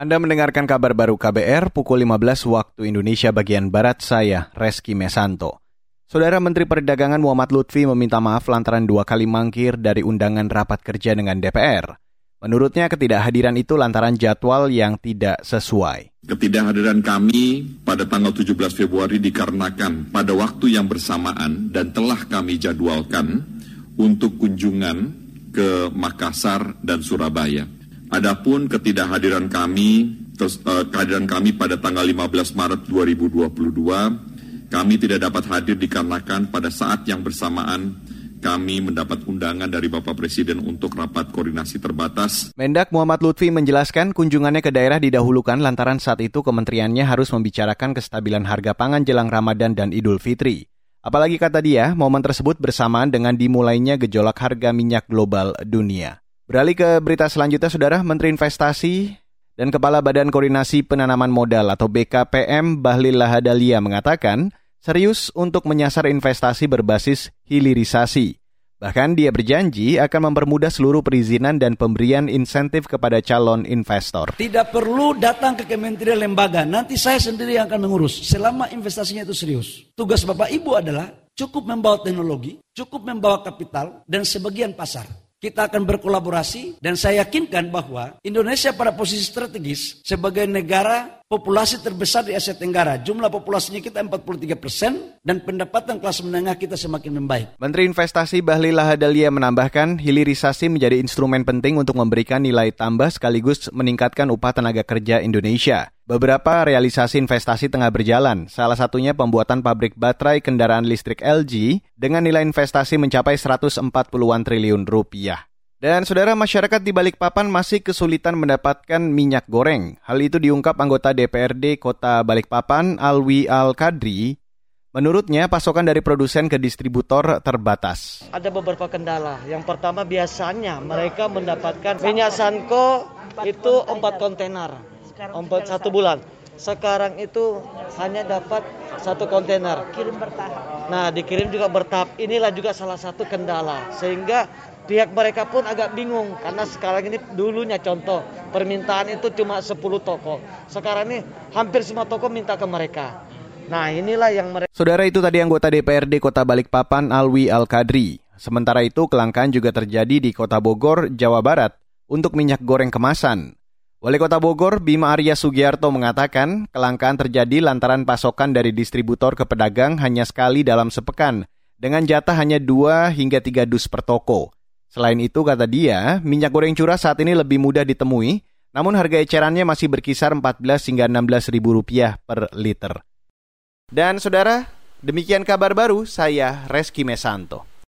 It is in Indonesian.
Anda mendengarkan kabar baru KBR pukul 15 waktu Indonesia bagian Barat saya, Reski Mesanto. Saudara Menteri Perdagangan Muhammad Lutfi meminta maaf lantaran dua kali mangkir dari undangan rapat kerja dengan DPR. Menurutnya ketidakhadiran itu lantaran jadwal yang tidak sesuai. Ketidakhadiran kami pada tanggal 17 Februari dikarenakan pada waktu yang bersamaan dan telah kami jadwalkan untuk kunjungan ke Makassar dan Surabaya. Adapun ketidakhadiran kami, uh, kehadiran kami pada tanggal 15 Maret 2022, kami tidak dapat hadir dikarenakan pada saat yang bersamaan kami mendapat undangan dari Bapak Presiden untuk rapat koordinasi terbatas. Mendak Muhammad Lutfi menjelaskan kunjungannya ke daerah didahulukan lantaran saat itu kementeriannya harus membicarakan kestabilan harga pangan jelang Ramadan dan Idul Fitri. Apalagi kata dia, momen tersebut bersamaan dengan dimulainya gejolak harga minyak global dunia. Beralih ke berita selanjutnya, Saudara Menteri Investasi dan Kepala Badan Koordinasi Penanaman Modal atau BKPM Bahlil Lahadalia mengatakan serius untuk menyasar investasi berbasis hilirisasi. Bahkan dia berjanji akan mempermudah seluruh perizinan dan pemberian insentif kepada calon investor. Tidak perlu datang ke kementerian lembaga, nanti saya sendiri yang akan mengurus selama investasinya itu serius. Tugas Bapak Ibu adalah cukup membawa teknologi, cukup membawa kapital, dan sebagian pasar kita akan berkolaborasi dan saya yakinkan bahwa Indonesia pada posisi strategis sebagai negara populasi terbesar di Asia Tenggara. Jumlah populasinya kita 43 persen dan pendapatan kelas menengah kita semakin membaik. Menteri Investasi Bahlil Lahadalia menambahkan hilirisasi menjadi instrumen penting untuk memberikan nilai tambah sekaligus meningkatkan upah tenaga kerja Indonesia. Beberapa realisasi investasi tengah berjalan, salah satunya pembuatan pabrik baterai kendaraan listrik LG dengan nilai investasi mencapai 140-an triliun rupiah. Dan saudara masyarakat di Balikpapan masih kesulitan mendapatkan minyak goreng. Hal itu diungkap anggota DPRD Kota Balikpapan, Alwi Al-Kadri. Menurutnya, pasokan dari produsen ke distributor terbatas. Ada beberapa kendala. Yang pertama biasanya mereka mendapatkan minyak Sanko itu empat kontainer, empat satu bulan. Sekarang itu hanya dapat satu kontainer. Kirim bertahap. Nah, dikirim juga bertahap. Inilah juga salah satu kendala. Sehingga pihak mereka pun agak bingung karena sekarang ini dulunya contoh permintaan itu cuma 10 toko. Sekarang ini hampir semua toko minta ke mereka. Nah inilah yang mereka... Saudara itu tadi anggota DPRD Kota Balikpapan Alwi Al-Kadri. Sementara itu kelangkaan juga terjadi di Kota Bogor, Jawa Barat untuk minyak goreng kemasan. Wali Kota Bogor, Bima Arya Sugiarto mengatakan kelangkaan terjadi lantaran pasokan dari distributor ke pedagang hanya sekali dalam sepekan, dengan jatah hanya 2 hingga 3 dus per toko. Selain itu, kata dia, minyak goreng curah saat ini lebih mudah ditemui, namun harga ecerannya masih berkisar 14 hingga 16 ribu rupiah per liter. Dan saudara, demikian kabar baru saya Reski Mesanto.